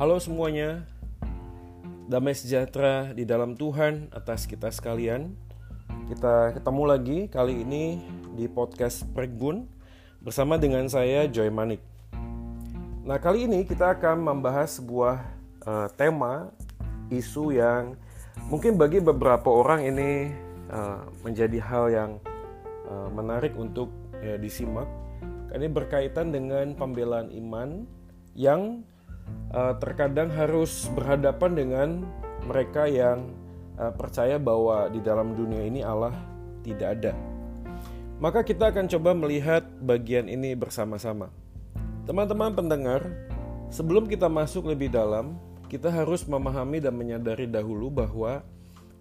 Halo semuanya, damai sejahtera di dalam Tuhan atas kita sekalian. Kita ketemu lagi kali ini di podcast Pregbun bersama dengan saya Joy Manik. Nah kali ini kita akan membahas sebuah uh, tema isu yang mungkin bagi beberapa orang ini uh, menjadi hal yang uh, menarik untuk uh, disimak. Ini berkaitan dengan pembelaan iman yang uh, terkadang harus berhadapan dengan mereka yang uh, percaya bahwa di dalam dunia ini Allah tidak ada. Maka kita akan coba melihat bagian ini bersama-sama. Teman-teman pendengar, sebelum kita masuk lebih dalam, kita harus memahami dan menyadari dahulu bahwa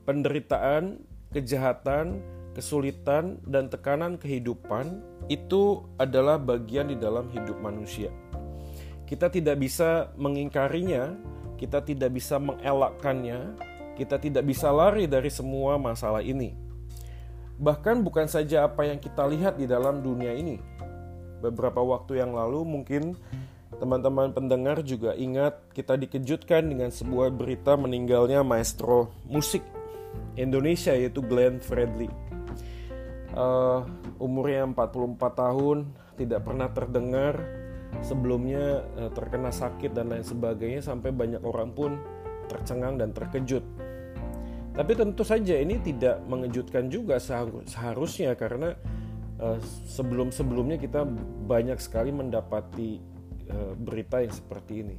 penderitaan, kejahatan, kesulitan, dan tekanan kehidupan itu adalah bagian di dalam hidup manusia. Kita tidak bisa mengingkarinya, kita tidak bisa mengelakkannya, kita tidak bisa lari dari semua masalah ini. Bahkan bukan saja apa yang kita lihat di dalam dunia ini. Beberapa waktu yang lalu mungkin teman-teman pendengar juga ingat kita dikejutkan dengan sebuah berita meninggalnya maestro musik Indonesia yaitu Glenn Fredly. Uh, umurnya 44 tahun, tidak pernah terdengar sebelumnya eh, terkena sakit dan lain sebagainya sampai banyak orang pun tercengang dan terkejut. Tapi tentu saja ini tidak mengejutkan juga seharusnya karena eh, sebelum-sebelumnya kita banyak sekali mendapati eh, berita yang seperti ini.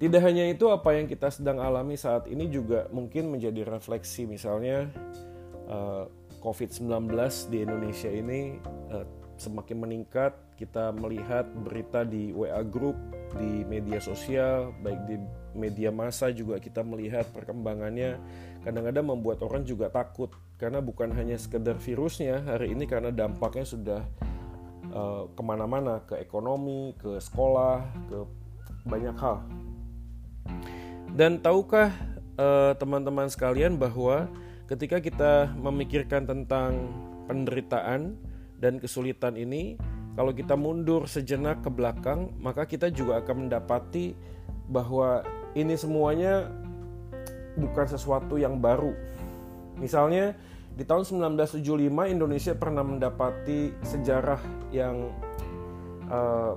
Tidak hanya itu apa yang kita sedang alami saat ini juga mungkin menjadi refleksi misalnya COVID-19 di Indonesia ini semakin meningkat kita melihat berita di WA group di media sosial baik di media massa juga kita melihat perkembangannya. Kadang-kadang membuat orang juga takut karena bukan hanya sekedar virusnya hari ini karena dampaknya sudah uh, ke mana-mana ke ekonomi ke sekolah ke banyak hal. Dan tahukah uh, teman-teman sekalian bahwa ketika kita memikirkan tentang penderitaan dan kesulitan ini kalau kita mundur sejenak ke belakang maka kita juga akan mendapati bahwa ini semuanya bukan sesuatu yang baru. Misalnya di tahun 1975 Indonesia pernah mendapati sejarah yang uh,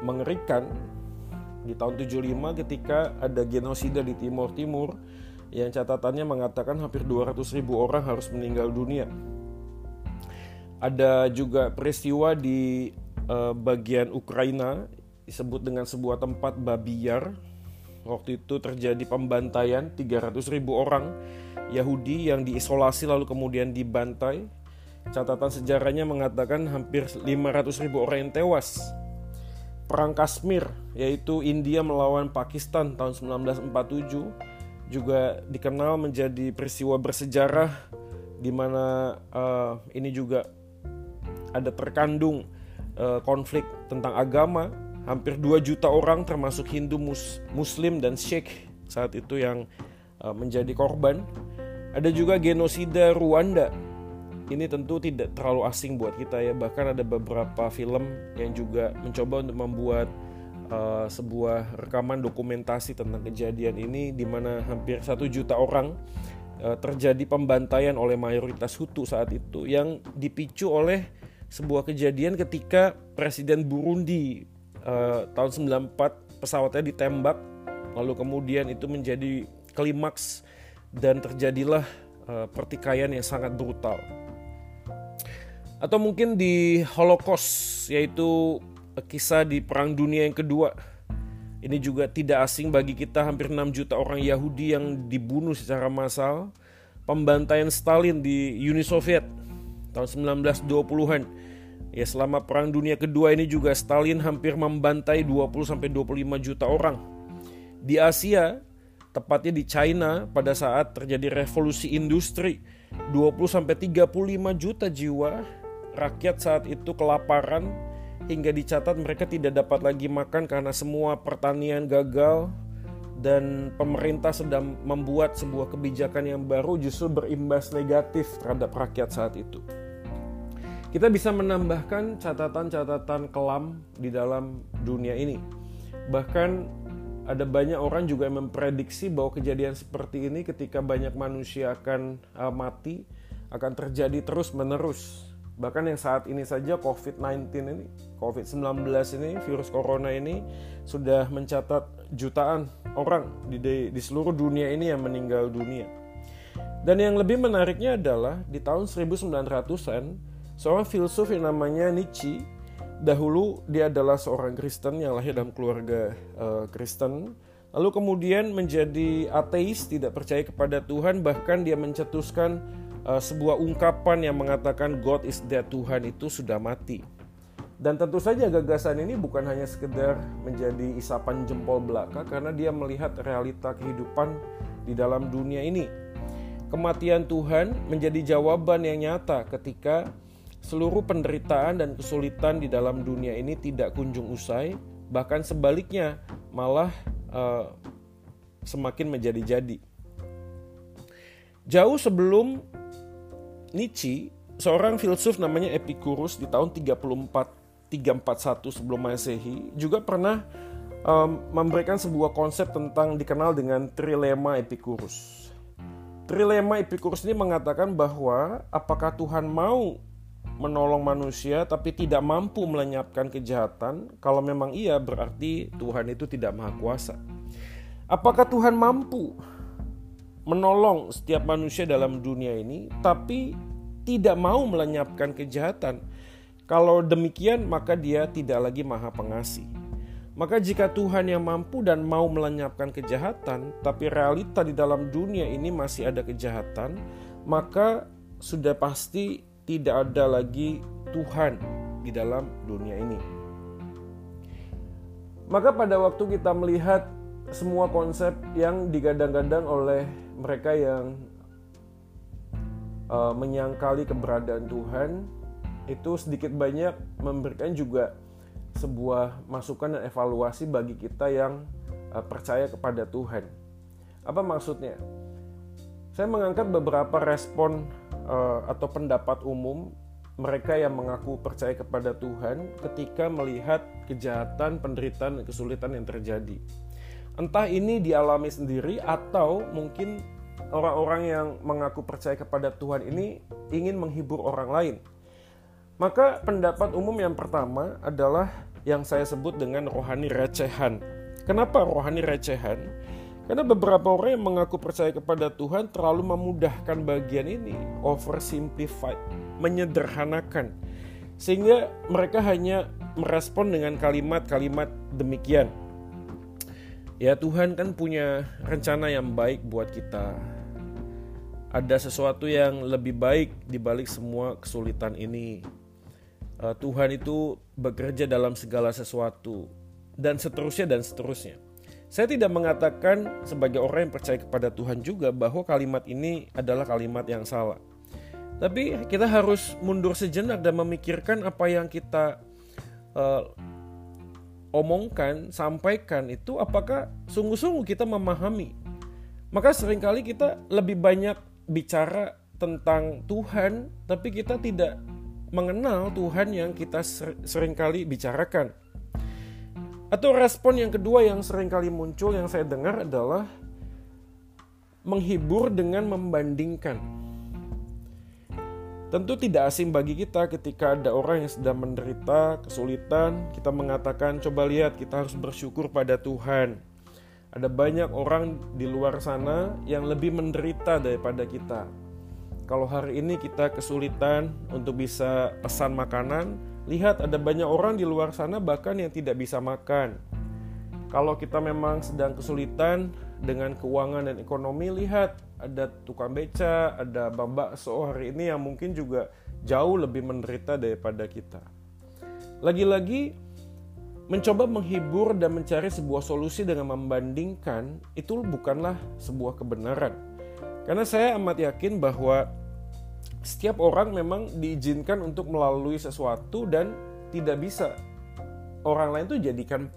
mengerikan. Di tahun 75 ketika ada genosida di Timur Timur yang catatannya mengatakan hampir 200 ribu orang harus meninggal dunia ada juga peristiwa di uh, bagian Ukraina disebut dengan sebuah tempat Babiyar. Waktu itu terjadi pembantaian 300 ribu orang Yahudi yang diisolasi lalu kemudian dibantai. Catatan sejarahnya mengatakan hampir 500 ribu orang yang tewas. Perang Kashmir, yaitu India melawan Pakistan tahun 1947, juga dikenal menjadi peristiwa bersejarah di mana uh, ini juga ada terkandung uh, konflik tentang agama. Hampir 2 juta orang termasuk Hindu mus Muslim dan Sheikh saat itu yang uh, menjadi korban. Ada juga genosida Rwanda. Ini tentu tidak terlalu asing buat kita ya. Bahkan ada beberapa film yang juga mencoba untuk membuat uh, sebuah rekaman dokumentasi tentang kejadian ini di mana hampir satu juta orang terjadi pembantaian oleh mayoritas Hutu saat itu yang dipicu oleh sebuah kejadian ketika Presiden Burundi uh, tahun 94 pesawatnya ditembak lalu kemudian itu menjadi klimaks dan terjadilah uh, pertikaian yang sangat brutal. Atau mungkin di Holocaust yaitu kisah di Perang Dunia yang kedua. Ini juga tidak asing bagi kita hampir 6 juta orang Yahudi yang dibunuh secara massal. Pembantaian Stalin di Uni Soviet tahun 1920-an. Ya selama perang dunia kedua ini juga Stalin hampir membantai 20 sampai 25 juta orang. Di Asia, tepatnya di China pada saat terjadi revolusi industri, 20 sampai 35 juta jiwa rakyat saat itu kelaparan hingga dicatat mereka tidak dapat lagi makan karena semua pertanian gagal dan pemerintah sedang membuat sebuah kebijakan yang baru justru berimbas negatif terhadap rakyat saat itu. Kita bisa menambahkan catatan-catatan kelam di dalam dunia ini. Bahkan ada banyak orang juga yang memprediksi bahwa kejadian seperti ini ketika banyak manusia akan uh, mati akan terjadi terus menerus bahkan yang saat ini saja COVID-19 ini COVID-19 ini virus corona ini sudah mencatat jutaan orang di, di seluruh dunia ini yang meninggal dunia dan yang lebih menariknya adalah di tahun 1900-an seorang filsuf yang namanya Nietzsche dahulu dia adalah seorang Kristen yang lahir dalam keluarga uh, Kristen lalu kemudian menjadi ateis tidak percaya kepada Tuhan bahkan dia mencetuskan uh, sebuah ungkapan yang mengatakan God is dead Tuhan itu sudah mati. Dan tentu saja gagasan ini bukan hanya sekedar menjadi isapan jempol belaka karena dia melihat realita kehidupan di dalam dunia ini. Kematian Tuhan menjadi jawaban yang nyata ketika seluruh penderitaan dan kesulitan di dalam dunia ini tidak kunjung usai, bahkan sebaliknya malah uh, semakin menjadi-jadi. Jauh sebelum Nietzsche, seorang filsuf namanya Epicurus di tahun 34 341 sebelum Masehi juga pernah um, memberikan sebuah konsep tentang dikenal dengan trilema Epicurus. Trilema Epicurus ini mengatakan bahwa apakah Tuhan mau menolong manusia tapi tidak mampu melenyapkan kejahatan? Kalau memang iya, berarti Tuhan itu tidak maha kuasa. Apakah Tuhan mampu menolong setiap manusia dalam dunia ini, tapi tidak mau melenyapkan kejahatan. Kalau demikian, maka Dia tidak lagi Maha Pengasih. Maka, jika Tuhan yang mampu dan mau melenyapkan kejahatan, tapi realita di dalam dunia ini masih ada kejahatan, maka sudah pasti tidak ada lagi Tuhan di dalam dunia ini. Maka, pada waktu kita melihat semua konsep yang digadang-gadang oleh mereka yang uh, menyangkali keberadaan Tuhan itu sedikit banyak memberikan juga sebuah masukan dan evaluasi bagi kita yang uh, percaya kepada Tuhan. Apa maksudnya? Saya mengangkat beberapa respon uh, atau pendapat umum mereka yang mengaku percaya kepada Tuhan ketika melihat kejahatan, penderitaan, dan kesulitan yang terjadi. Entah ini dialami sendiri atau mungkin orang-orang yang mengaku percaya kepada Tuhan ini ingin menghibur orang lain. Maka pendapat umum yang pertama adalah yang saya sebut dengan rohani recehan. Kenapa rohani recehan? Karena beberapa orang yang mengaku percaya kepada Tuhan terlalu memudahkan bagian ini, oversimplified, menyederhanakan. Sehingga mereka hanya merespon dengan kalimat-kalimat demikian. Ya Tuhan kan punya rencana yang baik buat kita. Ada sesuatu yang lebih baik di balik semua kesulitan ini. Uh, Tuhan itu bekerja dalam segala sesuatu dan seterusnya dan seterusnya. Saya tidak mengatakan sebagai orang yang percaya kepada Tuhan juga bahwa kalimat ini adalah kalimat yang salah. Tapi kita harus mundur sejenak dan memikirkan apa yang kita uh, omongkan, sampaikan itu apakah sungguh-sungguh kita memahami. Maka sering kali kita lebih banyak bicara tentang Tuhan, tapi kita tidak mengenal Tuhan yang kita sering kali bicarakan. Atau respon yang kedua yang sering kali muncul yang saya dengar adalah menghibur dengan membandingkan. Tentu tidak asing bagi kita ketika ada orang yang sedang menderita kesulitan, kita mengatakan coba lihat kita harus bersyukur pada Tuhan. Ada banyak orang di luar sana yang lebih menderita daripada kita. Kalau hari ini kita kesulitan untuk bisa pesan makanan, lihat ada banyak orang di luar sana bahkan yang tidak bisa makan. Kalau kita memang sedang kesulitan dengan keuangan dan ekonomi, lihat ada tukang beca, ada bang bakso hari ini yang mungkin juga jauh lebih menderita daripada kita. Lagi-lagi mencoba menghibur dan mencari sebuah solusi dengan membandingkan itu bukanlah sebuah kebenaran. Karena saya amat yakin bahwa setiap orang memang diizinkan untuk melalui sesuatu dan tidak bisa orang lain itu jadikan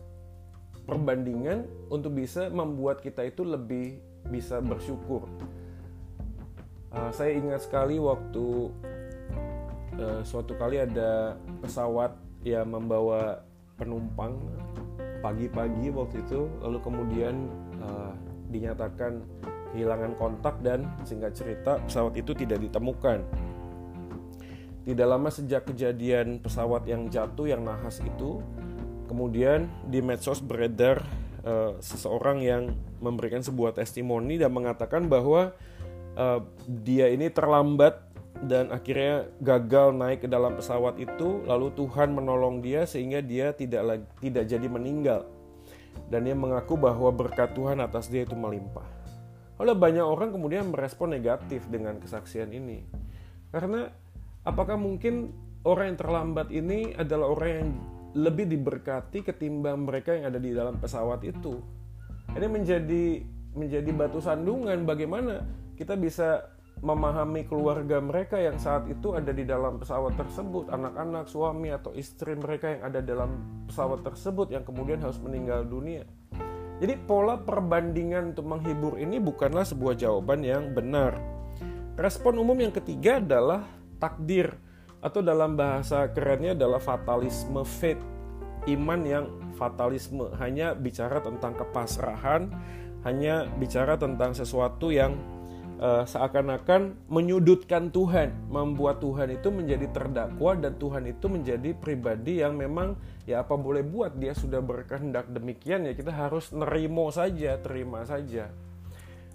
perbandingan untuk bisa membuat kita itu lebih bisa bersyukur. Uh, saya ingat sekali waktu uh, suatu kali ada pesawat yang membawa penumpang pagi-pagi waktu itu lalu kemudian uh, dinyatakan kehilangan kontak dan singkat cerita pesawat itu tidak ditemukan. Tidak lama sejak kejadian pesawat yang jatuh yang nahas itu, kemudian di medsos beredar uh, seseorang yang memberikan sebuah testimoni dan mengatakan bahwa uh, dia ini terlambat dan akhirnya gagal naik ke dalam pesawat itu lalu Tuhan menolong dia sehingga dia tidak lagi, tidak jadi meninggal dan dia mengaku bahwa berkat Tuhan atas dia itu melimpah. Oleh banyak orang kemudian merespon negatif dengan kesaksian ini. Karena apakah mungkin orang yang terlambat ini adalah orang yang lebih diberkati ketimbang mereka yang ada di dalam pesawat itu? Ini menjadi menjadi batu sandungan bagaimana kita bisa memahami keluarga mereka yang saat itu ada di dalam pesawat tersebut, anak-anak, suami atau istri mereka yang ada dalam pesawat tersebut yang kemudian harus meninggal dunia. Jadi pola perbandingan untuk menghibur ini bukanlah sebuah jawaban yang benar. Respon umum yang ketiga adalah takdir atau dalam bahasa kerennya adalah fatalisme faith. Iman yang fatalisme hanya bicara tentang kepasrahan, hanya bicara tentang sesuatu yang uh, seakan-akan menyudutkan Tuhan, membuat Tuhan itu menjadi terdakwa dan Tuhan itu menjadi pribadi yang memang ya apa boleh buat dia sudah berkehendak demikian ya kita harus nerimo saja, terima saja.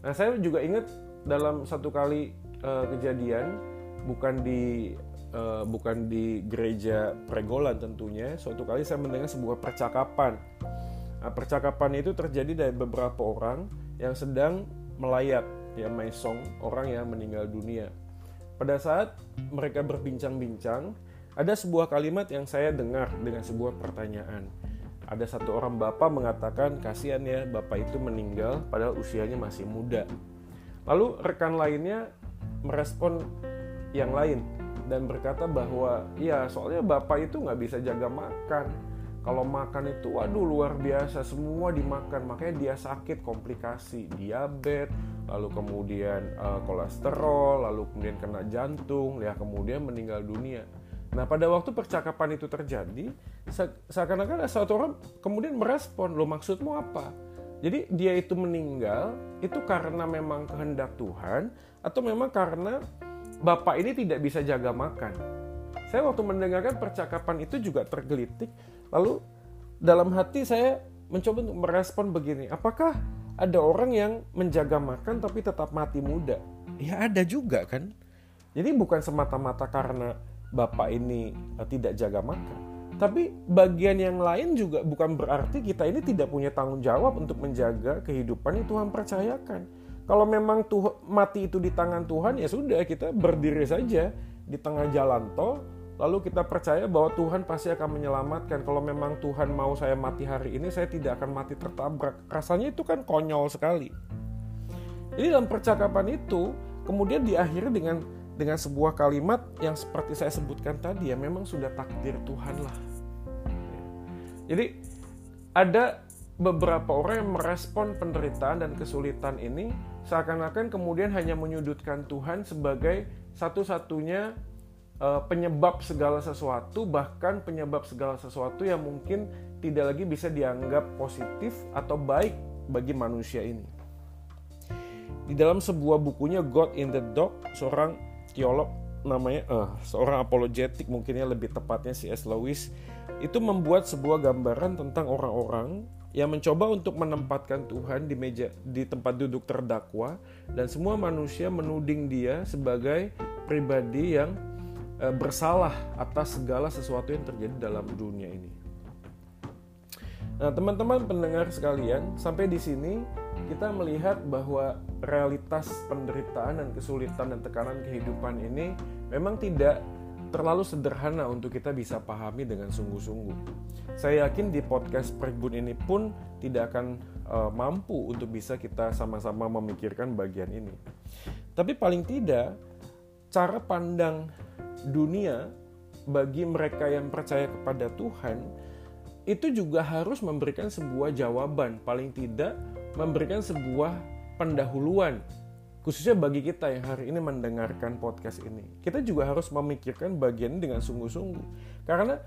Nah saya juga ingat dalam satu kali uh, kejadian bukan di uh, bukan di gereja Pregolan tentunya, suatu kali saya mendengar sebuah percakapan. Nah, percakapan itu terjadi dari beberapa orang yang sedang melayat ya Maisong, orang yang meninggal dunia. Pada saat mereka berbincang-bincang, ada sebuah kalimat yang saya dengar dengan sebuah pertanyaan. Ada satu orang bapak mengatakan, kasihan ya bapak itu meninggal padahal usianya masih muda. Lalu rekan lainnya merespon yang lain dan berkata bahwa ya soalnya bapak itu nggak bisa jaga makan kalau makan itu waduh luar biasa semua dimakan makanya dia sakit komplikasi diabetes lalu kemudian uh, kolesterol lalu kemudian kena jantung ya kemudian meninggal dunia. Nah pada waktu percakapan itu terjadi seakan-akan satu orang kemudian merespon lo maksudmu apa? Jadi dia itu meninggal itu karena memang kehendak Tuhan atau memang karena bapak ini tidak bisa jaga makan? Saya waktu mendengarkan percakapan itu juga tergelitik. Lalu dalam hati saya mencoba untuk merespon begini, apakah ada orang yang menjaga makan tapi tetap mati muda? Ya ada juga kan. Jadi bukan semata-mata karena bapak ini eh, tidak jaga makan. Tapi bagian yang lain juga bukan berarti kita ini tidak punya tanggung jawab untuk menjaga kehidupan yang Tuhan percayakan. Kalau memang tuh mati itu di tangan Tuhan ya sudah kita berdiri saja di tengah jalan tol lalu kita percaya bahwa Tuhan pasti akan menyelamatkan. Kalau memang Tuhan mau saya mati hari ini, saya tidak akan mati tertabrak. Rasanya itu kan konyol sekali. Jadi dalam percakapan itu kemudian diakhiri dengan dengan sebuah kalimat yang seperti saya sebutkan tadi ya memang sudah takdir Tuhan lah. Jadi ada beberapa orang yang merespon penderitaan dan kesulitan ini seakan-akan kemudian hanya menyudutkan Tuhan sebagai satu-satunya uh, penyebab segala sesuatu bahkan penyebab segala sesuatu yang mungkin tidak lagi bisa dianggap positif atau baik bagi manusia ini. Di dalam sebuah bukunya God in the Dog, seorang teolog namanya uh, seorang apologetik mungkinnya lebih tepatnya C.S. Lewis itu membuat sebuah gambaran tentang orang-orang yang mencoba untuk menempatkan Tuhan di meja di tempat duduk terdakwa dan semua manusia menuding dia sebagai pribadi yang Eh, bersalah atas segala sesuatu yang terjadi dalam dunia ini. Nah, teman-teman pendengar sekalian, sampai di sini kita melihat bahwa realitas penderitaan dan kesulitan dan tekanan kehidupan ini memang tidak terlalu sederhana untuk kita bisa pahami dengan sungguh-sungguh. Saya yakin di podcast Perbun ini pun tidak akan uh, mampu untuk bisa kita sama-sama memikirkan bagian ini. Tapi paling tidak cara pandang dunia bagi mereka yang percaya kepada Tuhan itu juga harus memberikan sebuah jawaban, paling tidak memberikan sebuah pendahuluan khususnya bagi kita yang hari ini mendengarkan podcast ini. Kita juga harus memikirkan bagian dengan sungguh-sungguh. Karena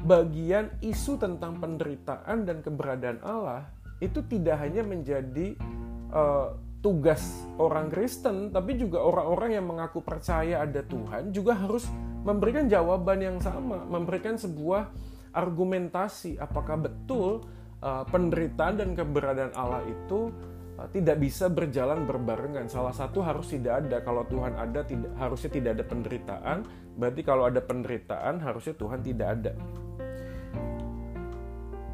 bagian isu tentang penderitaan dan keberadaan Allah itu tidak hanya menjadi uh, tugas orang Kristen, tapi juga orang-orang yang mengaku percaya ada Tuhan juga harus memberikan jawaban yang sama, memberikan sebuah argumentasi apakah betul uh, penderitaan dan keberadaan Allah itu uh, tidak bisa berjalan berbarengan. Salah satu harus tidak ada. Kalau Tuhan ada, tidak harusnya tidak ada penderitaan. Berarti kalau ada penderitaan, harusnya Tuhan tidak ada.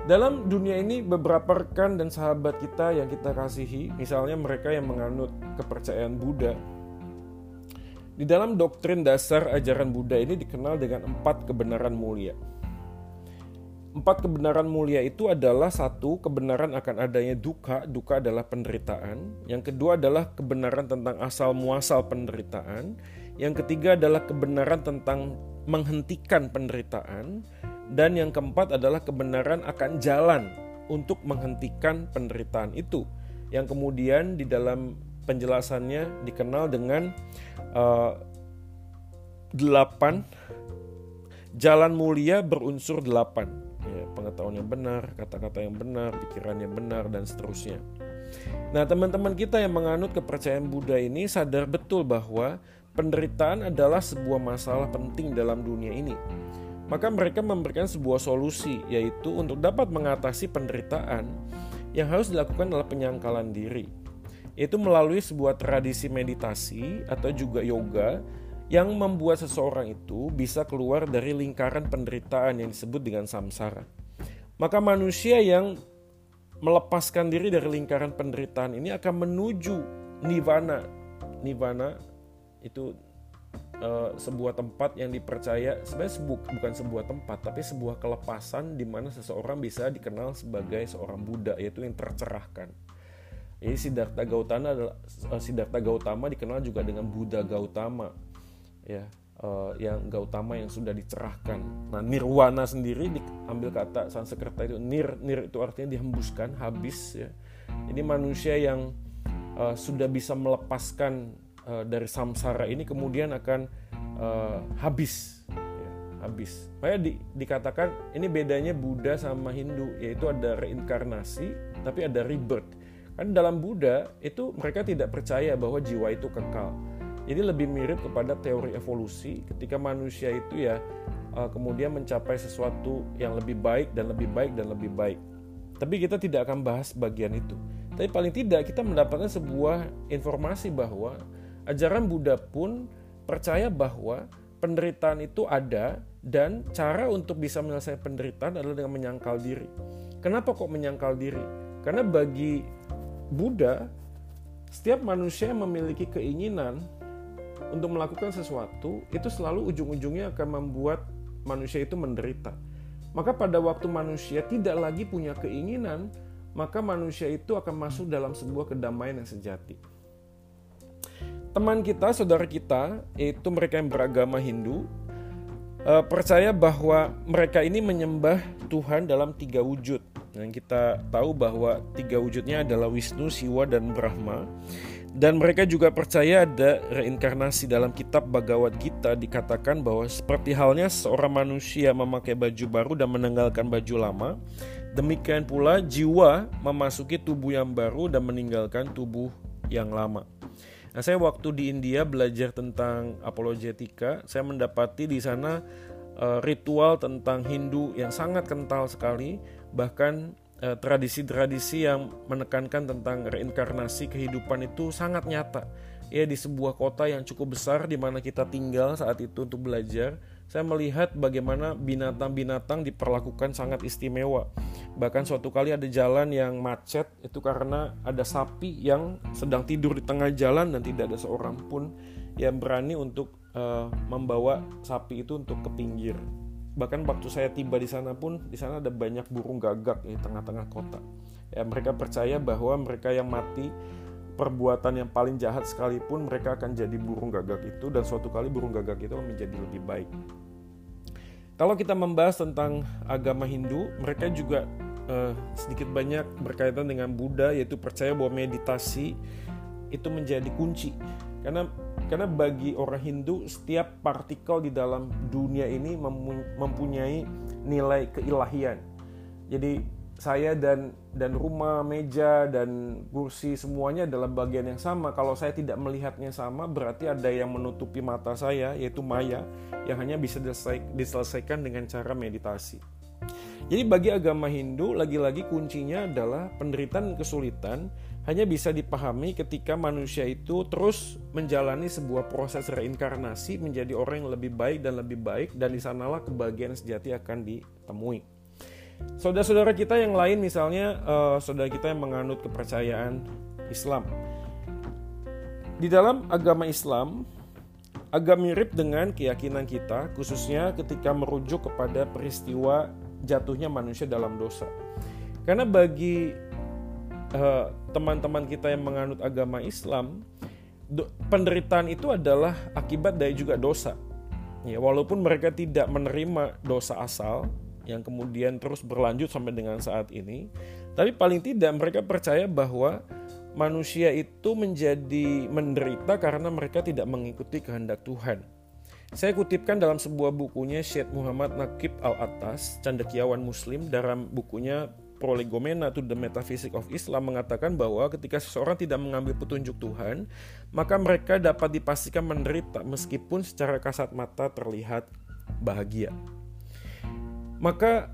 Dalam dunia ini beberapa rekan dan sahabat kita yang kita kasihi, misalnya mereka yang menganut kepercayaan Buddha, di dalam doktrin dasar ajaran Buddha ini dikenal dengan empat kebenaran mulia. Empat kebenaran mulia itu adalah satu kebenaran akan adanya duka, duka adalah penderitaan. Yang kedua adalah kebenaran tentang asal muasal penderitaan. Yang ketiga adalah kebenaran tentang menghentikan penderitaan. Dan yang keempat adalah kebenaran akan jalan untuk menghentikan penderitaan itu. Yang kemudian di dalam penjelasannya dikenal dengan uh, delapan jalan mulia berunsur delapan. Ya, pengetahuan yang benar, kata-kata yang benar, pikiran yang benar, dan seterusnya. Nah, teman-teman kita yang menganut kepercayaan Buddha ini sadar betul bahwa penderitaan adalah sebuah masalah penting dalam dunia ini maka mereka memberikan sebuah solusi, yaitu untuk dapat mengatasi penderitaan yang harus dilakukan adalah penyangkalan diri, yaitu melalui sebuah tradisi meditasi atau juga yoga yang membuat seseorang itu bisa keluar dari lingkaran penderitaan yang disebut dengan samsara. Maka manusia yang melepaskan diri dari lingkaran penderitaan ini akan menuju nirvana. Nirvana itu uh, sebuah tempat yang dipercaya sebenarnya sebu bukan sebuah tempat tapi sebuah kelepasan di mana seseorang bisa dikenal sebagai seorang Buddha yaitu yang tercerahkan. Jadi Siddhartha Gautama adalah uh, Siddhartha Gautama dikenal juga dengan Buddha Gautama ya uh, yang Gautama yang sudah dicerahkan. Nah, nirwana sendiri diambil kata Sanskerta itu nir nir itu artinya dihembuskan, habis ya. Ini manusia yang uh, sudah bisa melepaskan dari samsara ini kemudian akan uh, habis ya, habis. Makanya di, dikatakan ini bedanya Buddha sama Hindu yaitu ada reinkarnasi tapi ada rebirth. Kan dalam Buddha itu mereka tidak percaya bahwa jiwa itu kekal. Jadi lebih mirip kepada teori evolusi ketika manusia itu ya uh, kemudian mencapai sesuatu yang lebih baik dan lebih baik dan lebih baik. Tapi kita tidak akan bahas bagian itu. Tapi paling tidak kita mendapatkan sebuah informasi bahwa Ajaran Buddha pun percaya bahwa penderitaan itu ada dan cara untuk bisa menyelesaikan penderitaan adalah dengan menyangkal diri. Kenapa kok menyangkal diri? Karena bagi Buddha, setiap manusia yang memiliki keinginan untuk melakukan sesuatu, itu selalu ujung-ujungnya akan membuat manusia itu menderita. Maka pada waktu manusia tidak lagi punya keinginan, maka manusia itu akan masuk dalam sebuah kedamaian yang sejati teman kita, saudara kita, yaitu mereka yang beragama Hindu, uh, percaya bahwa mereka ini menyembah Tuhan dalam tiga wujud. Dan kita tahu bahwa tiga wujudnya adalah Wisnu, Siwa, dan Brahma. Dan mereka juga percaya ada reinkarnasi dalam kitab Bhagavad Gita dikatakan bahwa seperti halnya seorang manusia memakai baju baru dan meninggalkan baju lama, demikian pula jiwa memasuki tubuh yang baru dan meninggalkan tubuh yang lama. Nah, saya waktu di India belajar tentang apologetika, saya mendapati di sana uh, ritual tentang Hindu yang sangat kental sekali, bahkan eh, tradisi-tradisi uh, yang menekankan tentang reinkarnasi kehidupan itu sangat nyata. Ya di sebuah kota yang cukup besar di mana kita tinggal saat itu untuk belajar, saya melihat bagaimana binatang-binatang diperlakukan sangat istimewa. Bahkan suatu kali ada jalan yang macet itu karena ada sapi yang sedang tidur di tengah jalan dan tidak ada seorang pun yang berani untuk uh, membawa sapi itu untuk ke pinggir. Bahkan waktu saya tiba di sana pun di sana ada banyak burung gagak di tengah-tengah kota. Ya mereka percaya bahwa mereka yang mati perbuatan yang paling jahat sekalipun mereka akan jadi burung gagak itu dan suatu kali burung gagak itu menjadi lebih baik. Kalau kita membahas tentang agama Hindu, mereka juga uh, sedikit banyak berkaitan dengan Buddha yaitu percaya bahwa meditasi itu menjadi kunci. Karena karena bagi orang Hindu setiap partikel di dalam dunia ini mempunyai nilai keilahian. Jadi saya dan dan rumah, meja dan kursi semuanya adalah bagian yang sama. Kalau saya tidak melihatnya sama, berarti ada yang menutupi mata saya, yaitu maya, yang hanya bisa diselesaikan dengan cara meditasi. Jadi bagi agama Hindu, lagi-lagi kuncinya adalah penderitaan dan kesulitan hanya bisa dipahami ketika manusia itu terus menjalani sebuah proses reinkarnasi menjadi orang yang lebih baik dan lebih baik dan di sanalah kebahagiaan sejati akan ditemui. Saudara-saudara kita yang lain misalnya uh, saudara kita yang menganut kepercayaan Islam. Di dalam agama Islam agak mirip dengan keyakinan kita khususnya ketika merujuk kepada peristiwa jatuhnya manusia dalam dosa. Karena bagi eh, teman-teman kita yang menganut agama Islam, penderitaan itu adalah akibat dari juga dosa. Ya, walaupun mereka tidak menerima dosa asal yang kemudian terus berlanjut sampai dengan saat ini, tapi paling tidak mereka percaya bahwa manusia itu menjadi menderita karena mereka tidak mengikuti kehendak Tuhan. Saya kutipkan dalam sebuah bukunya Syed Muhammad Nakib Al-Attas, cendekiawan muslim dalam bukunya Prolegomena to the Metaphysics of Islam mengatakan bahwa ketika seseorang tidak mengambil petunjuk Tuhan, maka mereka dapat dipastikan menderita meskipun secara kasat mata terlihat bahagia. Maka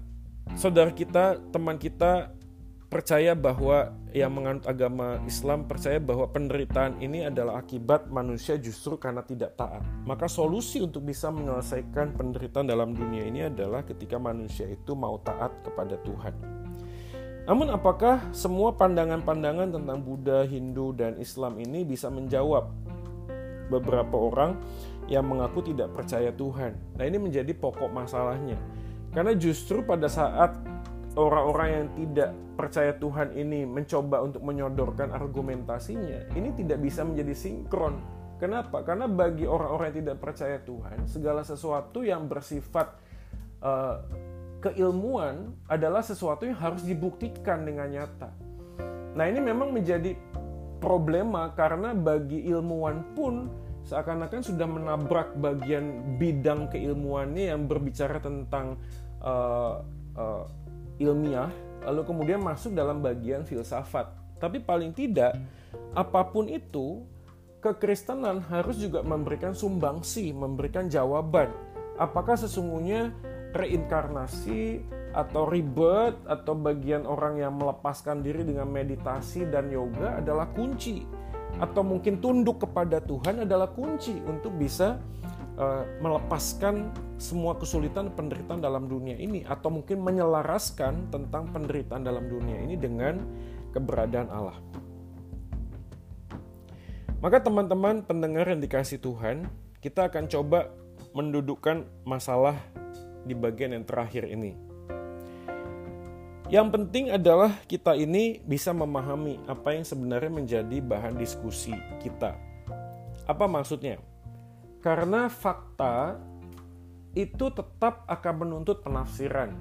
saudara kita, teman kita percaya bahwa yang menganut agama Islam percaya bahwa penderitaan ini adalah akibat manusia justru karena tidak taat. Maka solusi untuk bisa menyelesaikan penderitaan dalam dunia ini adalah ketika manusia itu mau taat kepada Tuhan. Namun apakah semua pandangan-pandangan tentang Buddha, Hindu, dan Islam ini bisa menjawab beberapa orang yang mengaku tidak percaya Tuhan? Nah ini menjadi pokok masalahnya. Karena justru pada saat orang-orang yang tidak percaya Tuhan ini mencoba untuk menyodorkan argumentasinya, ini tidak bisa menjadi sinkron. Kenapa? Karena bagi orang-orang yang tidak percaya Tuhan, segala sesuatu yang bersifat uh, keilmuan adalah sesuatu yang harus dibuktikan dengan nyata. Nah, ini memang menjadi problema karena bagi ilmuwan pun seakan-akan sudah menabrak bagian bidang keilmuannya yang berbicara tentang uh, uh, ilmiah, lalu kemudian masuk dalam bagian filsafat. Tapi paling tidak, apa pun itu, kekristenan harus juga memberikan sumbangsi, memberikan jawaban. Apakah sesungguhnya reinkarnasi atau ribet atau bagian orang yang melepaskan diri dengan meditasi dan yoga adalah kunci atau mungkin tunduk kepada Tuhan adalah kunci untuk bisa uh, melepaskan semua kesulitan penderitaan dalam dunia ini atau mungkin menyelaraskan tentang penderitaan dalam dunia ini dengan keberadaan Allah. Maka teman-teman pendengar yang dikasih Tuhan, kita akan coba mendudukkan masalah di bagian yang terakhir ini. Yang penting adalah kita ini bisa memahami apa yang sebenarnya menjadi bahan diskusi kita. Apa maksudnya? Karena fakta itu tetap akan menuntut penafsiran.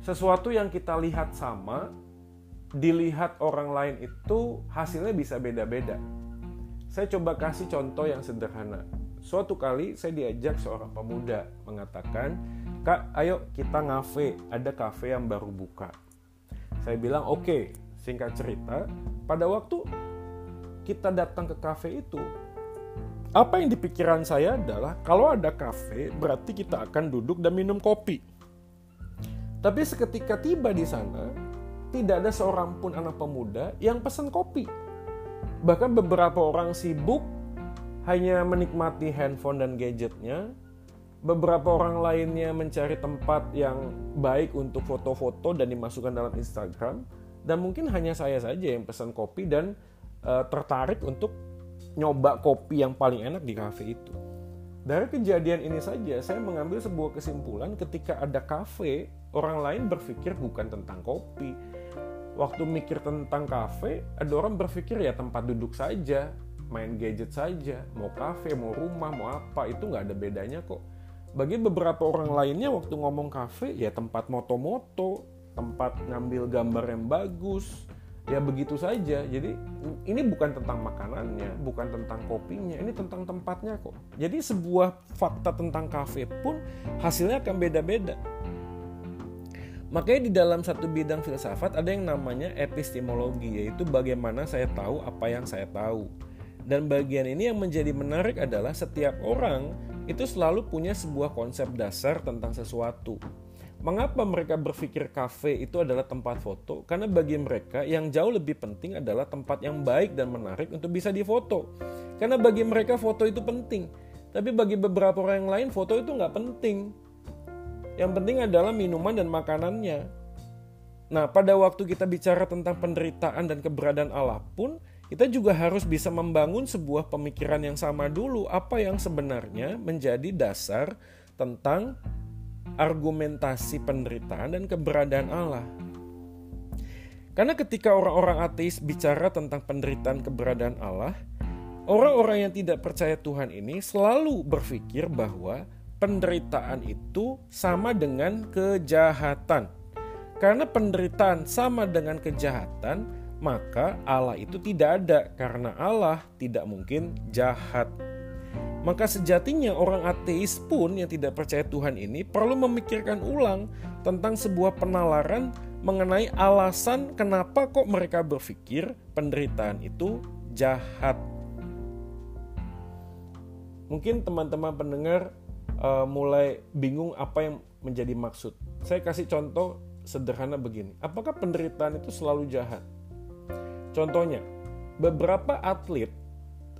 Sesuatu yang kita lihat sama, dilihat orang lain itu hasilnya bisa beda-beda. Saya coba kasih contoh yang sederhana. Suatu kali saya diajak seorang pemuda mengatakan, "Kak, ayo kita ngafe, ada kafe yang baru buka." Saya bilang, "Oke." Okay. Singkat cerita, pada waktu kita datang ke kafe itu, apa yang dipikiran saya adalah kalau ada kafe berarti kita akan duduk dan minum kopi. Tapi seketika tiba di sana, tidak ada seorang pun anak pemuda yang pesan kopi. Bahkan beberapa orang sibuk hanya menikmati handphone dan gadgetnya. Beberapa orang lainnya mencari tempat yang baik untuk foto-foto dan dimasukkan dalam Instagram. Dan mungkin hanya saya saja yang pesan kopi dan uh, tertarik untuk nyoba kopi yang paling enak di kafe itu. Dari kejadian ini saja, saya mengambil sebuah kesimpulan ketika ada kafe, orang lain berpikir bukan tentang kopi. Waktu mikir tentang kafe, ada orang berpikir ya tempat duduk saja, main gadget saja, mau kafe, mau rumah, mau apa, itu nggak ada bedanya kok. Bagi beberapa orang lainnya waktu ngomong kafe, ya tempat moto-moto, tempat ngambil gambar yang bagus, ya begitu saja. Jadi ini bukan tentang makanannya bukan tentang kopinya ini tentang tempatnya kok. Jadi sebuah fakta tentang kafe pun hasilnya akan beda-beda. Makanya di dalam satu bidang filsafat ada yang namanya epistemologi yaitu bagaimana saya tahu apa yang saya tahu dan bagian ini yang menjadi menarik adalah setiap orang itu selalu punya sebuah konsep dasar tentang sesuatu Mengapa mereka berpikir kafe itu adalah tempat foto? Karena bagi mereka yang jauh lebih penting adalah tempat yang baik dan menarik untuk bisa difoto. Karena bagi mereka foto itu penting. Tapi bagi beberapa orang yang lain foto itu nggak penting. Yang penting adalah minuman dan makanannya. Nah, pada waktu kita bicara tentang penderitaan dan keberadaan Allah pun, kita juga harus bisa membangun sebuah pemikiran yang sama dulu. Apa yang sebenarnya menjadi dasar tentang argumentasi penderitaan dan keberadaan Allah. Karena ketika orang-orang ateis bicara tentang penderitaan keberadaan Allah, orang-orang yang tidak percaya Tuhan ini selalu berpikir bahwa penderitaan itu sama dengan kejahatan. Karena penderitaan sama dengan kejahatan, maka Allah itu tidak ada karena Allah tidak mungkin jahat. Maka sejatinya orang ateis pun yang tidak percaya Tuhan ini perlu memikirkan ulang tentang sebuah penalaran mengenai alasan kenapa kok mereka berpikir penderitaan itu jahat. Mungkin teman-teman pendengar uh, mulai bingung apa yang menjadi maksud. Saya kasih contoh sederhana begini. Apakah penderitaan itu selalu jahat? Contohnya, beberapa atlet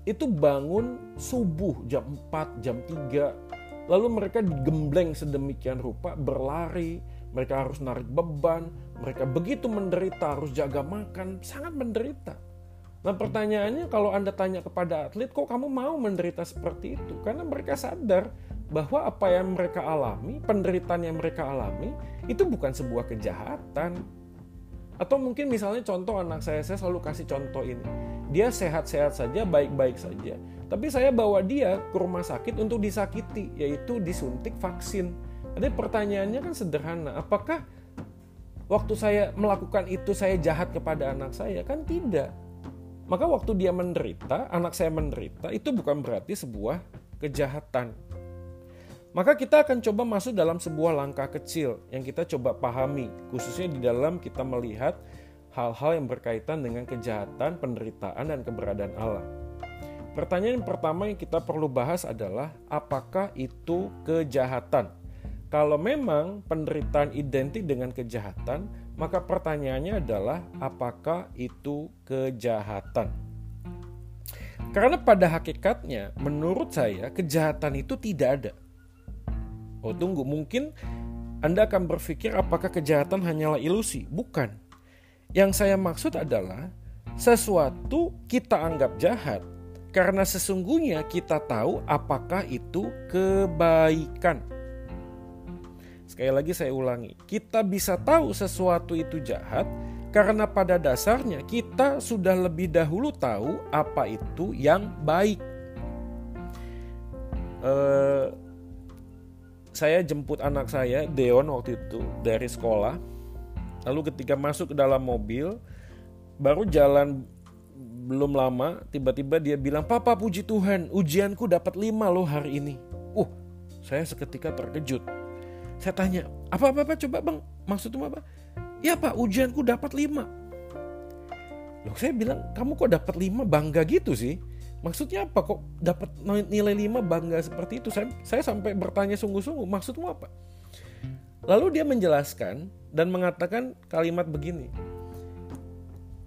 itu bangun subuh jam 4, jam 3. Lalu mereka digembleng sedemikian rupa berlari, mereka harus narik beban, mereka begitu menderita, harus jaga makan, sangat menderita. Nah pertanyaannya kalau Anda tanya kepada atlet, kok kamu mau menderita seperti itu? Karena mereka sadar bahwa apa yang mereka alami, penderitaan yang mereka alami, itu bukan sebuah kejahatan. Atau mungkin misalnya contoh anak saya, saya selalu kasih contoh ini dia sehat-sehat saja, baik-baik saja. Tapi saya bawa dia ke rumah sakit untuk disakiti, yaitu disuntik vaksin. Jadi pertanyaannya kan sederhana, apakah waktu saya melakukan itu saya jahat kepada anak saya? Kan tidak. Maka waktu dia menderita, anak saya menderita, itu bukan berarti sebuah kejahatan. Maka kita akan coba masuk dalam sebuah langkah kecil yang kita coba pahami, khususnya di dalam kita melihat hal-hal yang berkaitan dengan kejahatan, penderitaan, dan keberadaan Allah. Pertanyaan yang pertama yang kita perlu bahas adalah apakah itu kejahatan? Kalau memang penderitaan identik dengan kejahatan, maka pertanyaannya adalah apakah itu kejahatan? Karena pada hakikatnya, menurut saya, kejahatan itu tidak ada. Oh, tunggu, mungkin Anda akan berpikir apakah kejahatan hanyalah ilusi? Bukan yang saya maksud adalah sesuatu kita anggap jahat karena sesungguhnya kita tahu apakah itu kebaikan. Sekali lagi saya ulangi, kita bisa tahu sesuatu itu jahat karena pada dasarnya kita sudah lebih dahulu tahu apa itu yang baik. Uh, saya jemput anak saya Deon waktu itu dari sekolah Lalu ketika masuk ke dalam mobil, baru jalan belum lama, tiba-tiba dia bilang, Papa puji Tuhan, ujianku dapat lima loh hari ini. Uh, saya seketika terkejut. Saya tanya, apa-apa coba bang, maksudnya apa? Ya pak, ujianku dapat lima. Loh saya bilang, kamu kok dapat lima bangga gitu sih? Maksudnya apa kok dapat nilai lima bangga seperti itu? Saya, saya sampai bertanya sungguh-sungguh, maksudmu apa? Lalu dia menjelaskan dan mengatakan kalimat begini.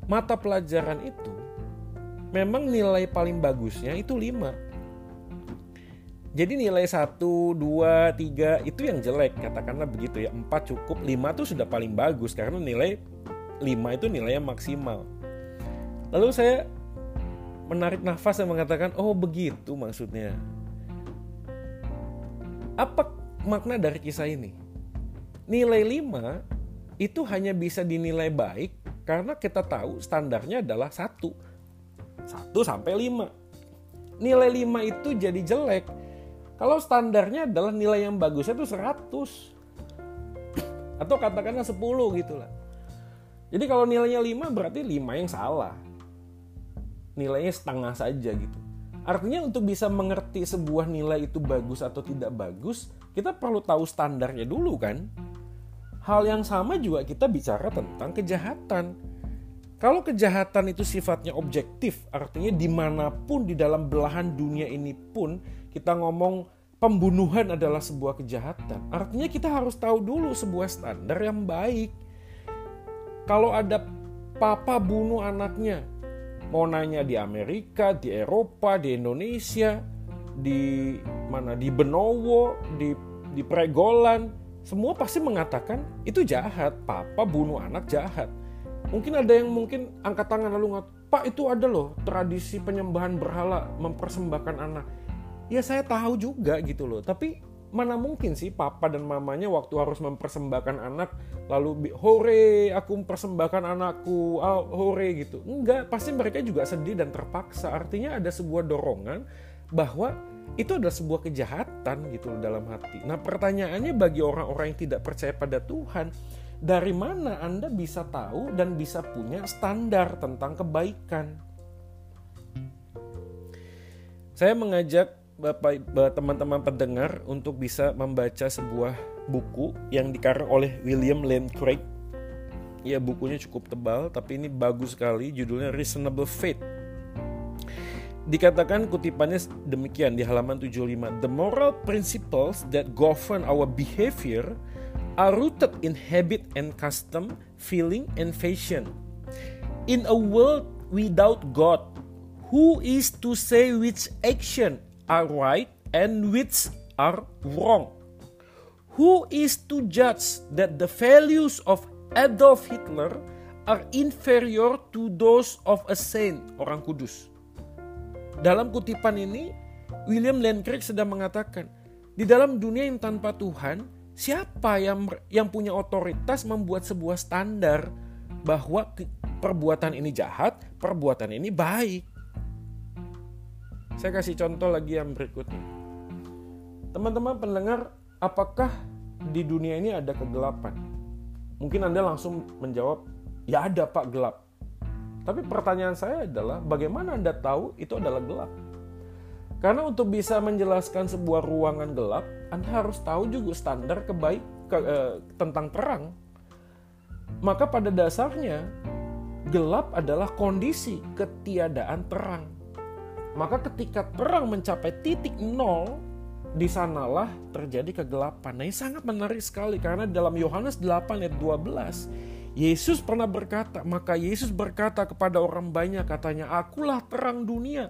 Mata pelajaran itu memang nilai paling bagusnya itu 5. Jadi nilai 1, 2, 3 itu yang jelek katakanlah begitu ya 4 cukup 5 itu sudah paling bagus karena nilai 5 itu nilai yang maksimal Lalu saya menarik nafas dan mengatakan oh begitu maksudnya Apa makna dari kisah ini? nilai 5 itu hanya bisa dinilai baik karena kita tahu standarnya adalah 1. 1 sampai 5. Nilai 5 itu jadi jelek kalau standarnya adalah nilai yang bagusnya itu 100. Atau katakanlah 10 gitu lah. Jadi kalau nilainya 5 berarti 5 yang salah. Nilainya setengah saja gitu. Artinya untuk bisa mengerti sebuah nilai itu bagus atau tidak bagus, kita perlu tahu standarnya dulu kan. Hal yang sama juga kita bicara tentang kejahatan. Kalau kejahatan itu sifatnya objektif, artinya di mana pun di dalam belahan dunia ini pun kita ngomong pembunuhan adalah sebuah kejahatan. Artinya kita harus tahu dulu sebuah standar yang baik. Kalau ada papa bunuh anaknya, mau nanya di Amerika, di Eropa, di Indonesia, di mana di Benowo, di di Pregolan, semua pasti mengatakan itu jahat, papa bunuh anak jahat. Mungkin ada yang mungkin angkat tangan lalu ngat, Pak itu ada loh tradisi penyembahan berhala mempersembahkan anak. Ya saya tahu juga gitu loh, tapi mana mungkin sih papa dan mamanya waktu harus mempersembahkan anak lalu hore aku mempersembahkan anakku oh, hore gitu. Enggak pasti mereka juga sedih dan terpaksa. Artinya ada sebuah dorongan bahwa itu adalah sebuah kejahatan gitu dalam hati. Nah pertanyaannya bagi orang-orang yang tidak percaya pada Tuhan dari mana Anda bisa tahu dan bisa punya standar tentang kebaikan? Saya mengajak Bapak teman-teman pendengar untuk bisa membaca sebuah buku yang dikarang oleh William Lane Craig. Ya bukunya cukup tebal tapi ini bagus sekali judulnya Reasonable Faith. Dikatakan kutipannya demikian di halaman 75. The moral principles that govern our behavior are rooted in habit and custom, feeling and fashion. In a world without God, who is to say which action are right and which are wrong. Who is to judge that the values of Adolf Hitler are inferior to those of a saint, orang kudus? Dalam kutipan ini, William Lane Craig sedang mengatakan, di dalam dunia yang tanpa Tuhan, siapa yang yang punya otoritas membuat sebuah standar bahwa perbuatan ini jahat, perbuatan ini baik? Saya kasih contoh lagi yang berikutnya. Teman-teman pendengar, apakah di dunia ini ada kegelapan? Mungkin Anda langsung menjawab, ya ada pak gelap. Tapi pertanyaan saya adalah, bagaimana Anda tahu itu adalah gelap? Karena untuk bisa menjelaskan sebuah ruangan gelap, Anda harus tahu juga standar kebaik ke, eh, tentang terang. Maka pada dasarnya, gelap adalah kondisi ketiadaan terang. Maka ketika terang mencapai titik nol, di sanalah terjadi kegelapan. Nah ini sangat menarik sekali karena dalam Yohanes 8 ayat 12, Yesus pernah berkata, maka Yesus berkata kepada orang banyak katanya, akulah terang dunia.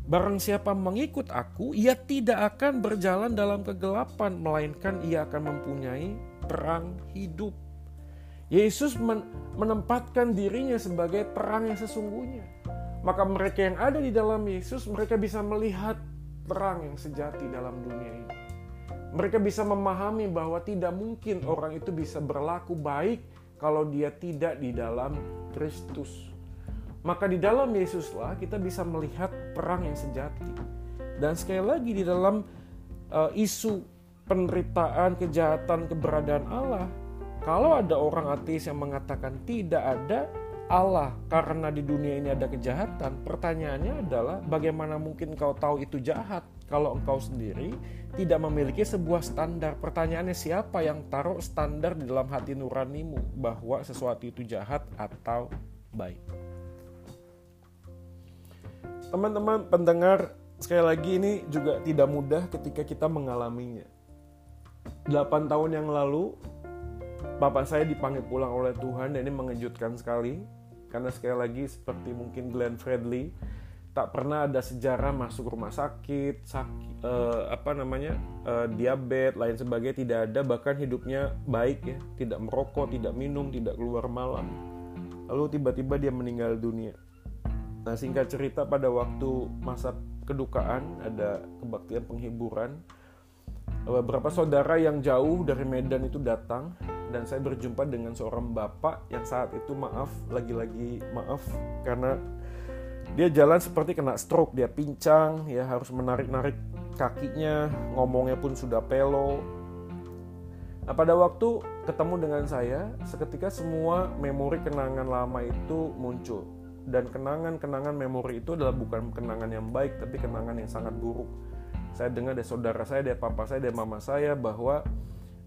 Barang siapa mengikut aku, ia tidak akan berjalan dalam kegelapan, melainkan ia akan mempunyai terang hidup. Yesus menempatkan dirinya sebagai terang yang sesungguhnya maka mereka yang ada di dalam Yesus mereka bisa melihat terang yang sejati dalam dunia ini. Mereka bisa memahami bahwa tidak mungkin orang itu bisa berlaku baik kalau dia tidak di dalam Kristus. Maka di dalam Yesuslah kita bisa melihat perang yang sejati. Dan sekali lagi di dalam uh, isu penderitaan, kejahatan, keberadaan Allah, kalau ada orang ateis yang mengatakan tidak ada, Allah karena di dunia ini ada kejahatan, pertanyaannya adalah bagaimana mungkin kau tahu itu jahat kalau engkau sendiri tidak memiliki sebuah standar. Pertanyaannya siapa yang taruh standar di dalam hati nuranimu bahwa sesuatu itu jahat atau baik? Teman-teman pendengar, sekali lagi ini juga tidak mudah ketika kita mengalaminya. 8 tahun yang lalu Bapak saya dipanggil pulang oleh Tuhan dan ini mengejutkan sekali karena sekali lagi seperti mungkin Glenn Fredly tak pernah ada sejarah masuk rumah sakit, sakit uh, apa namanya uh, diabetes lain sebagainya tidak ada. Bahkan hidupnya baik ya tidak merokok tidak minum tidak keluar malam. Lalu tiba-tiba dia meninggal dunia. Nah singkat cerita pada waktu masa kedukaan ada kebaktian penghiburan beberapa saudara yang jauh dari Medan itu datang dan saya berjumpa dengan seorang bapak yang saat itu maaf lagi-lagi maaf karena dia jalan seperti kena stroke dia pincang ya harus menarik-narik kakinya ngomongnya pun sudah pelo Nah, pada waktu ketemu dengan saya, seketika semua memori kenangan lama itu muncul. Dan kenangan-kenangan memori itu adalah bukan kenangan yang baik, tapi kenangan yang sangat buruk. Saya dengar dari saudara saya, dari papa saya, dari mama saya bahwa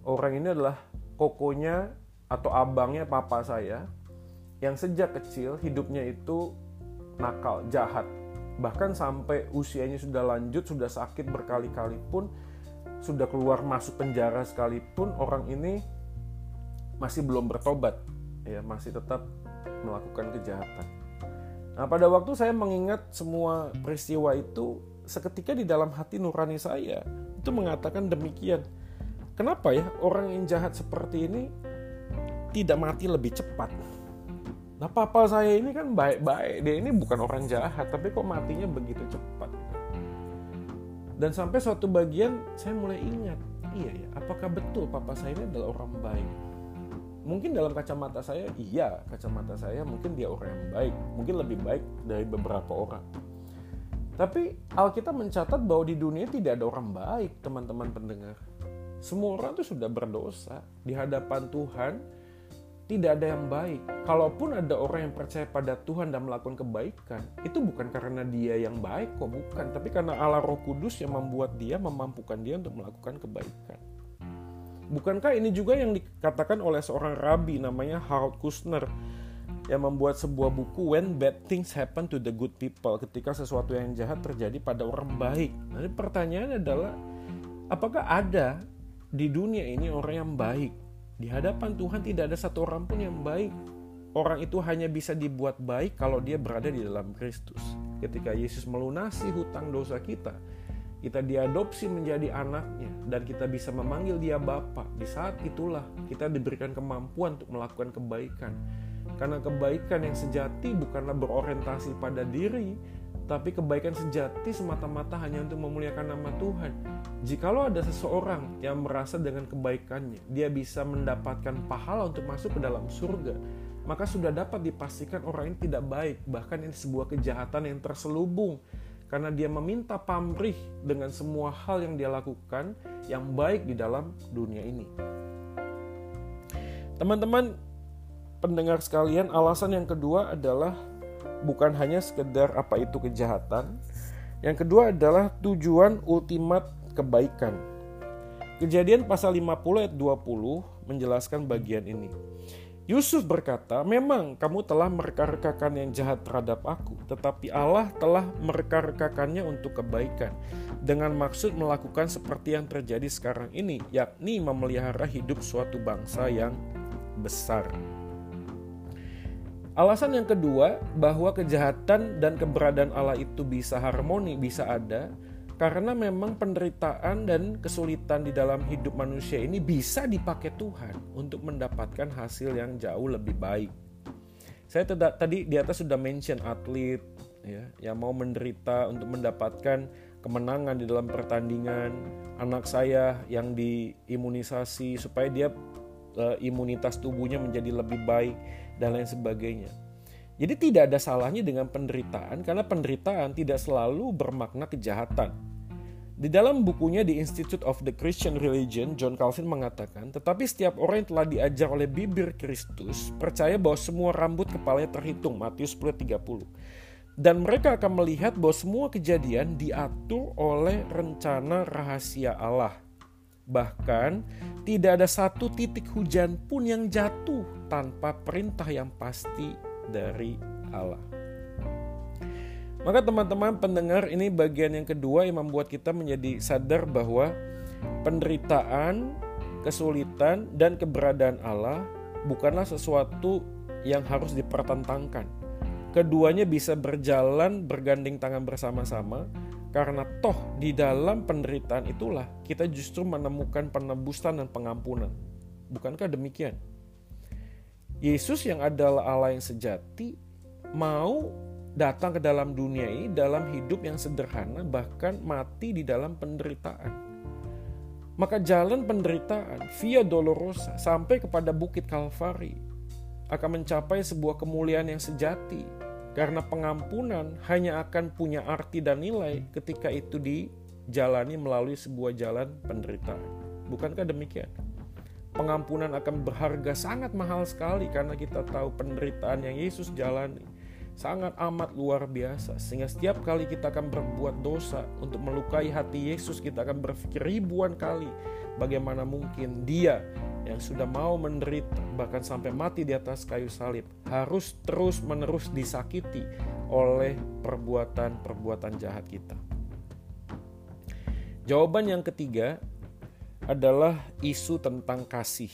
orang ini adalah kokonya atau abangnya papa saya yang sejak kecil hidupnya itu nakal, jahat. Bahkan sampai usianya sudah lanjut, sudah sakit berkali-kali pun sudah keluar masuk penjara sekalipun orang ini masih belum bertobat ya masih tetap melakukan kejahatan. Nah, pada waktu saya mengingat semua peristiwa itu seketika di dalam hati nurani saya itu mengatakan demikian. Kenapa ya orang yang jahat seperti ini tidak mati lebih cepat? Nah, papa saya ini kan baik-baik, dia ini bukan orang jahat, tapi kok matinya begitu cepat? Dan sampai suatu bagian saya mulai ingat, iya ya, apakah betul papa saya ini adalah orang baik? Mungkin dalam kacamata saya, iya, kacamata saya mungkin dia orang yang baik, mungkin lebih baik dari beberapa orang. Tapi Alkitab mencatat bahwa di dunia tidak ada orang baik, teman-teman pendengar. Semua orang itu sudah berdosa di hadapan Tuhan tidak ada yang baik. Kalaupun ada orang yang percaya pada Tuhan dan melakukan kebaikan, itu bukan karena dia yang baik kok, bukan. Tapi karena Allah Roh Kudus yang membuat dia, memampukan dia untuk melakukan kebaikan. Bukankah ini juga yang dikatakan oleh seorang rabi namanya Harold Kushner yang membuat sebuah buku When Bad Things Happen to the Good People ketika sesuatu yang jahat terjadi pada orang baik. Nanti pertanyaannya adalah apakah ada di dunia ini orang yang baik di hadapan Tuhan tidak ada satu orang pun yang baik. Orang itu hanya bisa dibuat baik kalau dia berada di dalam Kristus. Ketika Yesus melunasi hutang dosa kita, kita diadopsi menjadi anaknya dan kita bisa memanggil dia Bapa. Di saat itulah kita diberikan kemampuan untuk melakukan kebaikan. Karena kebaikan yang sejati bukanlah berorientasi pada diri, tapi kebaikan sejati semata-mata hanya untuk memuliakan nama Tuhan. Jikalau ada seseorang yang merasa dengan kebaikannya, dia bisa mendapatkan pahala untuk masuk ke dalam surga, maka sudah dapat dipastikan orang ini tidak baik, bahkan ini sebuah kejahatan yang terselubung karena dia meminta pamrih dengan semua hal yang dia lakukan yang baik di dalam dunia ini. Teman-teman pendengar sekalian, alasan yang kedua adalah bukan hanya sekedar apa itu kejahatan. Yang kedua adalah tujuan ultimat kebaikan. Kejadian pasal 50 ayat 20 menjelaskan bagian ini. Yusuf berkata, "Memang kamu telah mereka-rekakan yang jahat terhadap aku, tetapi Allah telah mereka-rekakannya untuk kebaikan, dengan maksud melakukan seperti yang terjadi sekarang ini, yakni memelihara hidup suatu bangsa yang besar." Alasan yang kedua bahwa kejahatan dan keberadaan Allah itu bisa harmoni, bisa ada karena memang penderitaan dan kesulitan di dalam hidup manusia ini bisa dipakai Tuhan untuk mendapatkan hasil yang jauh lebih baik. Saya tadi di atas sudah mention atlet ya yang mau menderita untuk mendapatkan kemenangan di dalam pertandingan, anak saya yang diimunisasi supaya dia uh, imunitas tubuhnya menjadi lebih baik dan lain sebagainya. Jadi tidak ada salahnya dengan penderitaan karena penderitaan tidak selalu bermakna kejahatan. Di dalam bukunya The Institute of the Christian Religion, John Calvin mengatakan, tetapi setiap orang yang telah diajar oleh bibir Kristus percaya bahwa semua rambut kepalanya terhitung, Matius 10:30. Dan mereka akan melihat bahwa semua kejadian diatur oleh rencana rahasia Allah. Bahkan tidak ada satu titik hujan pun yang jatuh tanpa perintah yang pasti dari Allah. Maka teman-teman pendengar ini bagian yang kedua yang membuat kita menjadi sadar bahwa penderitaan, kesulitan dan keberadaan Allah bukanlah sesuatu yang harus dipertentangkan. Keduanya bisa berjalan bergandeng tangan bersama-sama karena toh di dalam penderitaan itulah kita justru menemukan penebusan dan pengampunan. Bukankah demikian? Yesus yang adalah Allah yang sejati mau datang ke dalam dunia ini dalam hidup yang sederhana bahkan mati di dalam penderitaan. Maka jalan penderitaan via Dolorosa sampai kepada Bukit Kalvari akan mencapai sebuah kemuliaan yang sejati karena pengampunan hanya akan punya arti dan nilai ketika itu dijalani melalui sebuah jalan penderitaan. Bukankah demikian? pengampunan akan berharga sangat mahal sekali karena kita tahu penderitaan yang Yesus jalani sangat amat luar biasa sehingga setiap kali kita akan berbuat dosa untuk melukai hati Yesus kita akan berpikir ribuan kali bagaimana mungkin dia yang sudah mau menderita bahkan sampai mati di atas kayu salib harus terus menerus disakiti oleh perbuatan-perbuatan jahat kita. Jawaban yang ketiga adalah isu tentang kasih.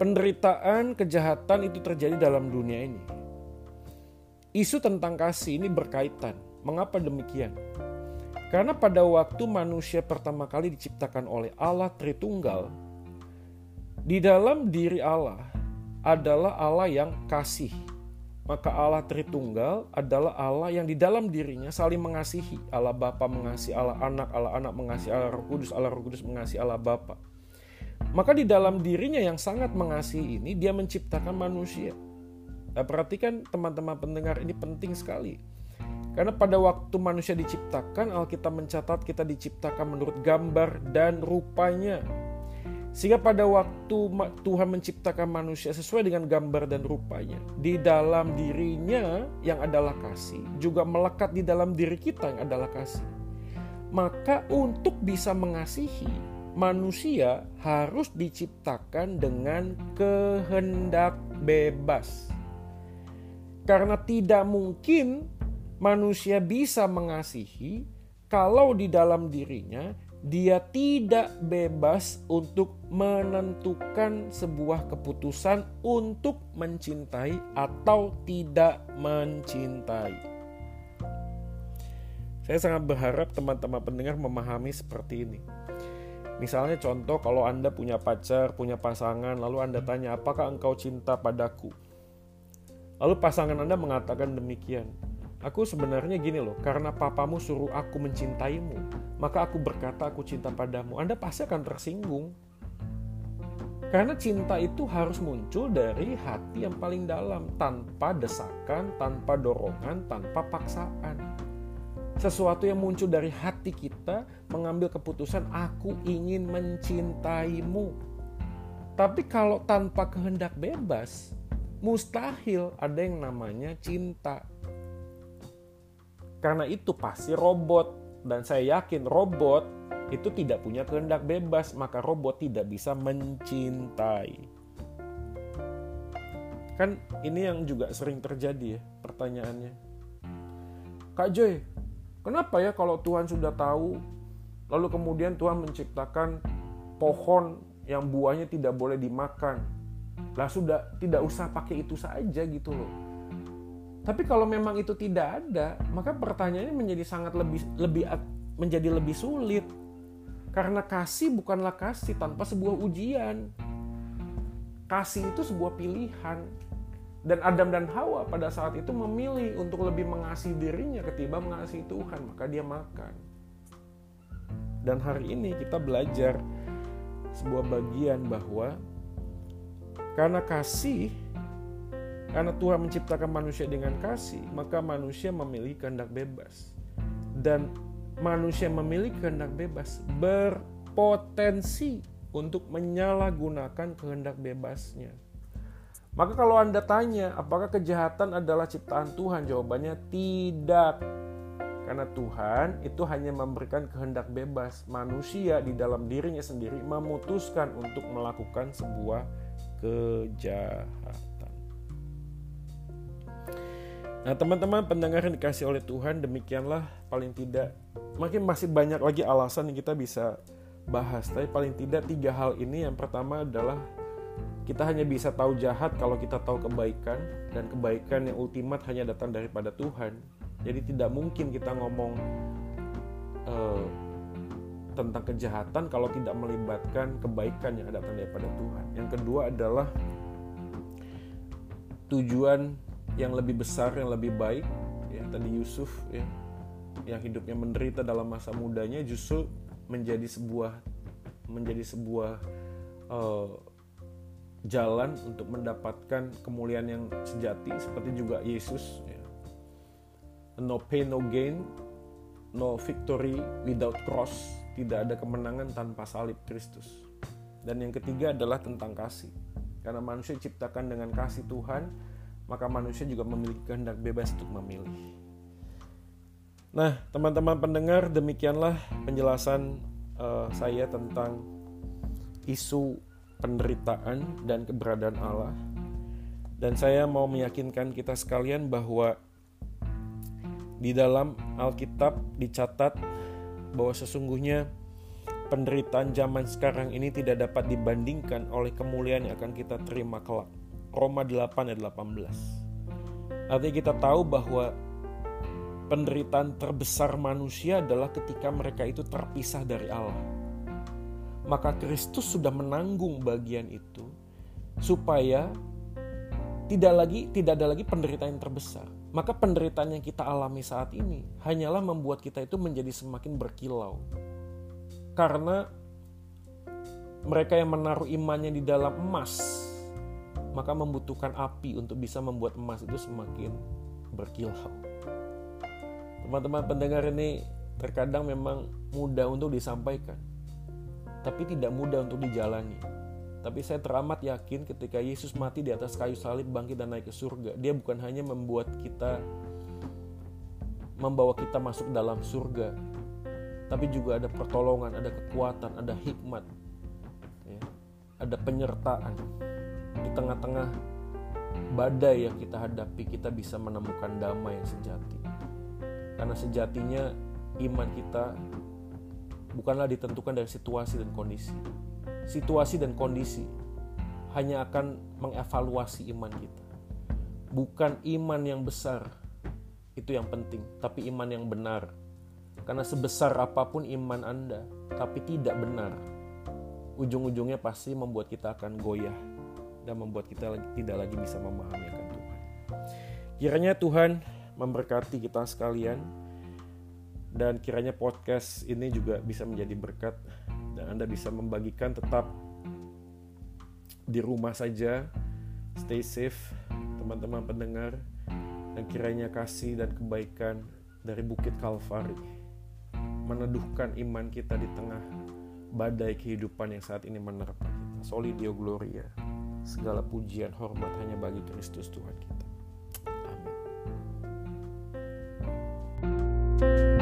Penderitaan, kejahatan itu terjadi dalam dunia ini. Isu tentang kasih ini berkaitan. Mengapa demikian? Karena pada waktu manusia pertama kali diciptakan oleh Allah Tritunggal, di dalam diri Allah adalah Allah yang kasih maka Allah Tritunggal adalah Allah yang di dalam dirinya saling mengasihi. Allah Bapa mengasihi Allah Anak, Allah Anak mengasihi Allah Roh Kudus, Allah Roh Kudus mengasihi Allah Bapa. Maka di dalam dirinya yang sangat mengasihi ini dia menciptakan manusia. Nah, perhatikan teman-teman pendengar ini penting sekali. Karena pada waktu manusia diciptakan, Alkitab mencatat kita diciptakan menurut gambar dan rupanya. Sehingga pada waktu Tuhan menciptakan manusia sesuai dengan gambar dan rupanya, di dalam dirinya yang adalah kasih, juga melekat di dalam diri kita yang adalah kasih. Maka untuk bisa mengasihi, manusia harus diciptakan dengan kehendak bebas. Karena tidak mungkin manusia bisa mengasihi kalau di dalam dirinya dia tidak bebas untuk menentukan sebuah keputusan untuk mencintai atau tidak mencintai. Saya sangat berharap teman-teman pendengar memahami seperti ini. Misalnya contoh kalau Anda punya pacar, punya pasangan, lalu Anda tanya apakah engkau cinta padaku? Lalu pasangan Anda mengatakan demikian. Aku sebenarnya gini loh, karena papamu suruh aku mencintaimu, maka aku berkata aku cinta padamu. Anda pasti akan tersinggung. Karena cinta itu harus muncul dari hati yang paling dalam, tanpa desakan, tanpa dorongan, tanpa paksaan. Sesuatu yang muncul dari hati kita mengambil keputusan aku ingin mencintaimu. Tapi kalau tanpa kehendak bebas, mustahil ada yang namanya cinta. Karena itu pasti robot dan saya yakin robot itu tidak punya kehendak bebas, maka robot tidak bisa mencintai. Kan ini yang juga sering terjadi ya pertanyaannya. Kak Joy, kenapa ya kalau Tuhan sudah tahu lalu kemudian Tuhan menciptakan pohon yang buahnya tidak boleh dimakan. Lah sudah tidak usah pakai itu saja gitu loh tapi kalau memang itu tidak ada, maka pertanyaannya menjadi sangat lebih lebih menjadi lebih sulit. Karena kasih bukanlah kasih tanpa sebuah ujian. Kasih itu sebuah pilihan. Dan Adam dan Hawa pada saat itu memilih untuk lebih mengasihi dirinya ketimbang mengasihi Tuhan, maka dia makan. Dan hari ini kita belajar sebuah bagian bahwa karena kasih karena Tuhan menciptakan manusia dengan kasih, maka manusia memiliki kehendak bebas. Dan manusia memiliki kehendak bebas berpotensi untuk menyalahgunakan kehendak bebasnya. Maka kalau Anda tanya, apakah kejahatan adalah ciptaan Tuhan? Jawabannya tidak. Karena Tuhan itu hanya memberikan kehendak bebas. Manusia di dalam dirinya sendiri memutuskan untuk melakukan sebuah kejahatan. Nah teman-teman pendengar yang dikasih oleh Tuhan demikianlah paling tidak. Makin masih banyak lagi alasan yang kita bisa bahas tapi paling tidak tiga hal ini. Yang pertama adalah kita hanya bisa tahu jahat kalau kita tahu kebaikan dan kebaikan yang ultimat hanya datang daripada Tuhan. Jadi tidak mungkin kita ngomong uh, tentang kejahatan kalau tidak melibatkan kebaikan yang datang daripada Tuhan. Yang kedua adalah tujuan yang lebih besar yang lebih baik ya tadi Yusuf ya yang hidupnya menderita dalam masa mudanya justru menjadi sebuah menjadi sebuah uh, jalan untuk mendapatkan kemuliaan yang sejati seperti juga Yesus ya. no pain no gain no victory without cross tidak ada kemenangan tanpa salib Kristus Dan yang ketiga adalah tentang kasih. Karena manusia diciptakan dengan kasih Tuhan, maka manusia juga memiliki kehendak bebas untuk memilih. Nah, teman-teman pendengar, demikianlah penjelasan uh, saya tentang isu penderitaan dan keberadaan Allah. Dan saya mau meyakinkan kita sekalian bahwa di dalam Alkitab dicatat bahwa sesungguhnya penderitaan zaman sekarang ini tidak dapat dibandingkan oleh kemuliaan yang akan kita terima kelak. Roma 8 ayat 18. Artinya kita tahu bahwa penderitaan terbesar manusia adalah ketika mereka itu terpisah dari Allah. Maka Kristus sudah menanggung bagian itu supaya tidak lagi tidak ada lagi penderitaan yang terbesar. Maka penderitaan yang kita alami saat ini hanyalah membuat kita itu menjadi semakin berkilau. Karena mereka yang menaruh imannya di dalam emas, maka membutuhkan api untuk bisa membuat emas itu semakin berkilau. Teman-teman pendengar ini terkadang memang mudah untuk disampaikan, tapi tidak mudah untuk dijalani. Tapi saya teramat yakin ketika Yesus mati di atas kayu salib, bangkit dan naik ke surga, dia bukan hanya membuat kita membawa kita masuk dalam surga, tapi juga ada pertolongan, ada kekuatan, ada hikmat, ya, ada penyertaan di tengah-tengah badai yang kita hadapi, kita bisa menemukan damai yang sejati. Karena sejatinya iman kita bukanlah ditentukan dari situasi dan kondisi, situasi dan kondisi hanya akan mengevaluasi iman kita. Bukan iman yang besar itu yang penting, tapi iman yang benar. Karena sebesar apa pun iman Anda, tapi tidak benar, ujung-ujungnya pasti membuat kita akan goyah dan membuat kita tidak lagi bisa memahami akan Tuhan. Kiranya Tuhan memberkati kita sekalian dan kiranya podcast ini juga bisa menjadi berkat dan Anda bisa membagikan tetap di rumah saja stay safe teman-teman pendengar dan kiranya kasih dan kebaikan dari Bukit Kalvari meneduhkan iman kita di tengah badai kehidupan yang saat ini menerpa kita. Solidio Gloria. Segala pujian hormat hanya bagi Kristus Tuhan kita. Amin. thank you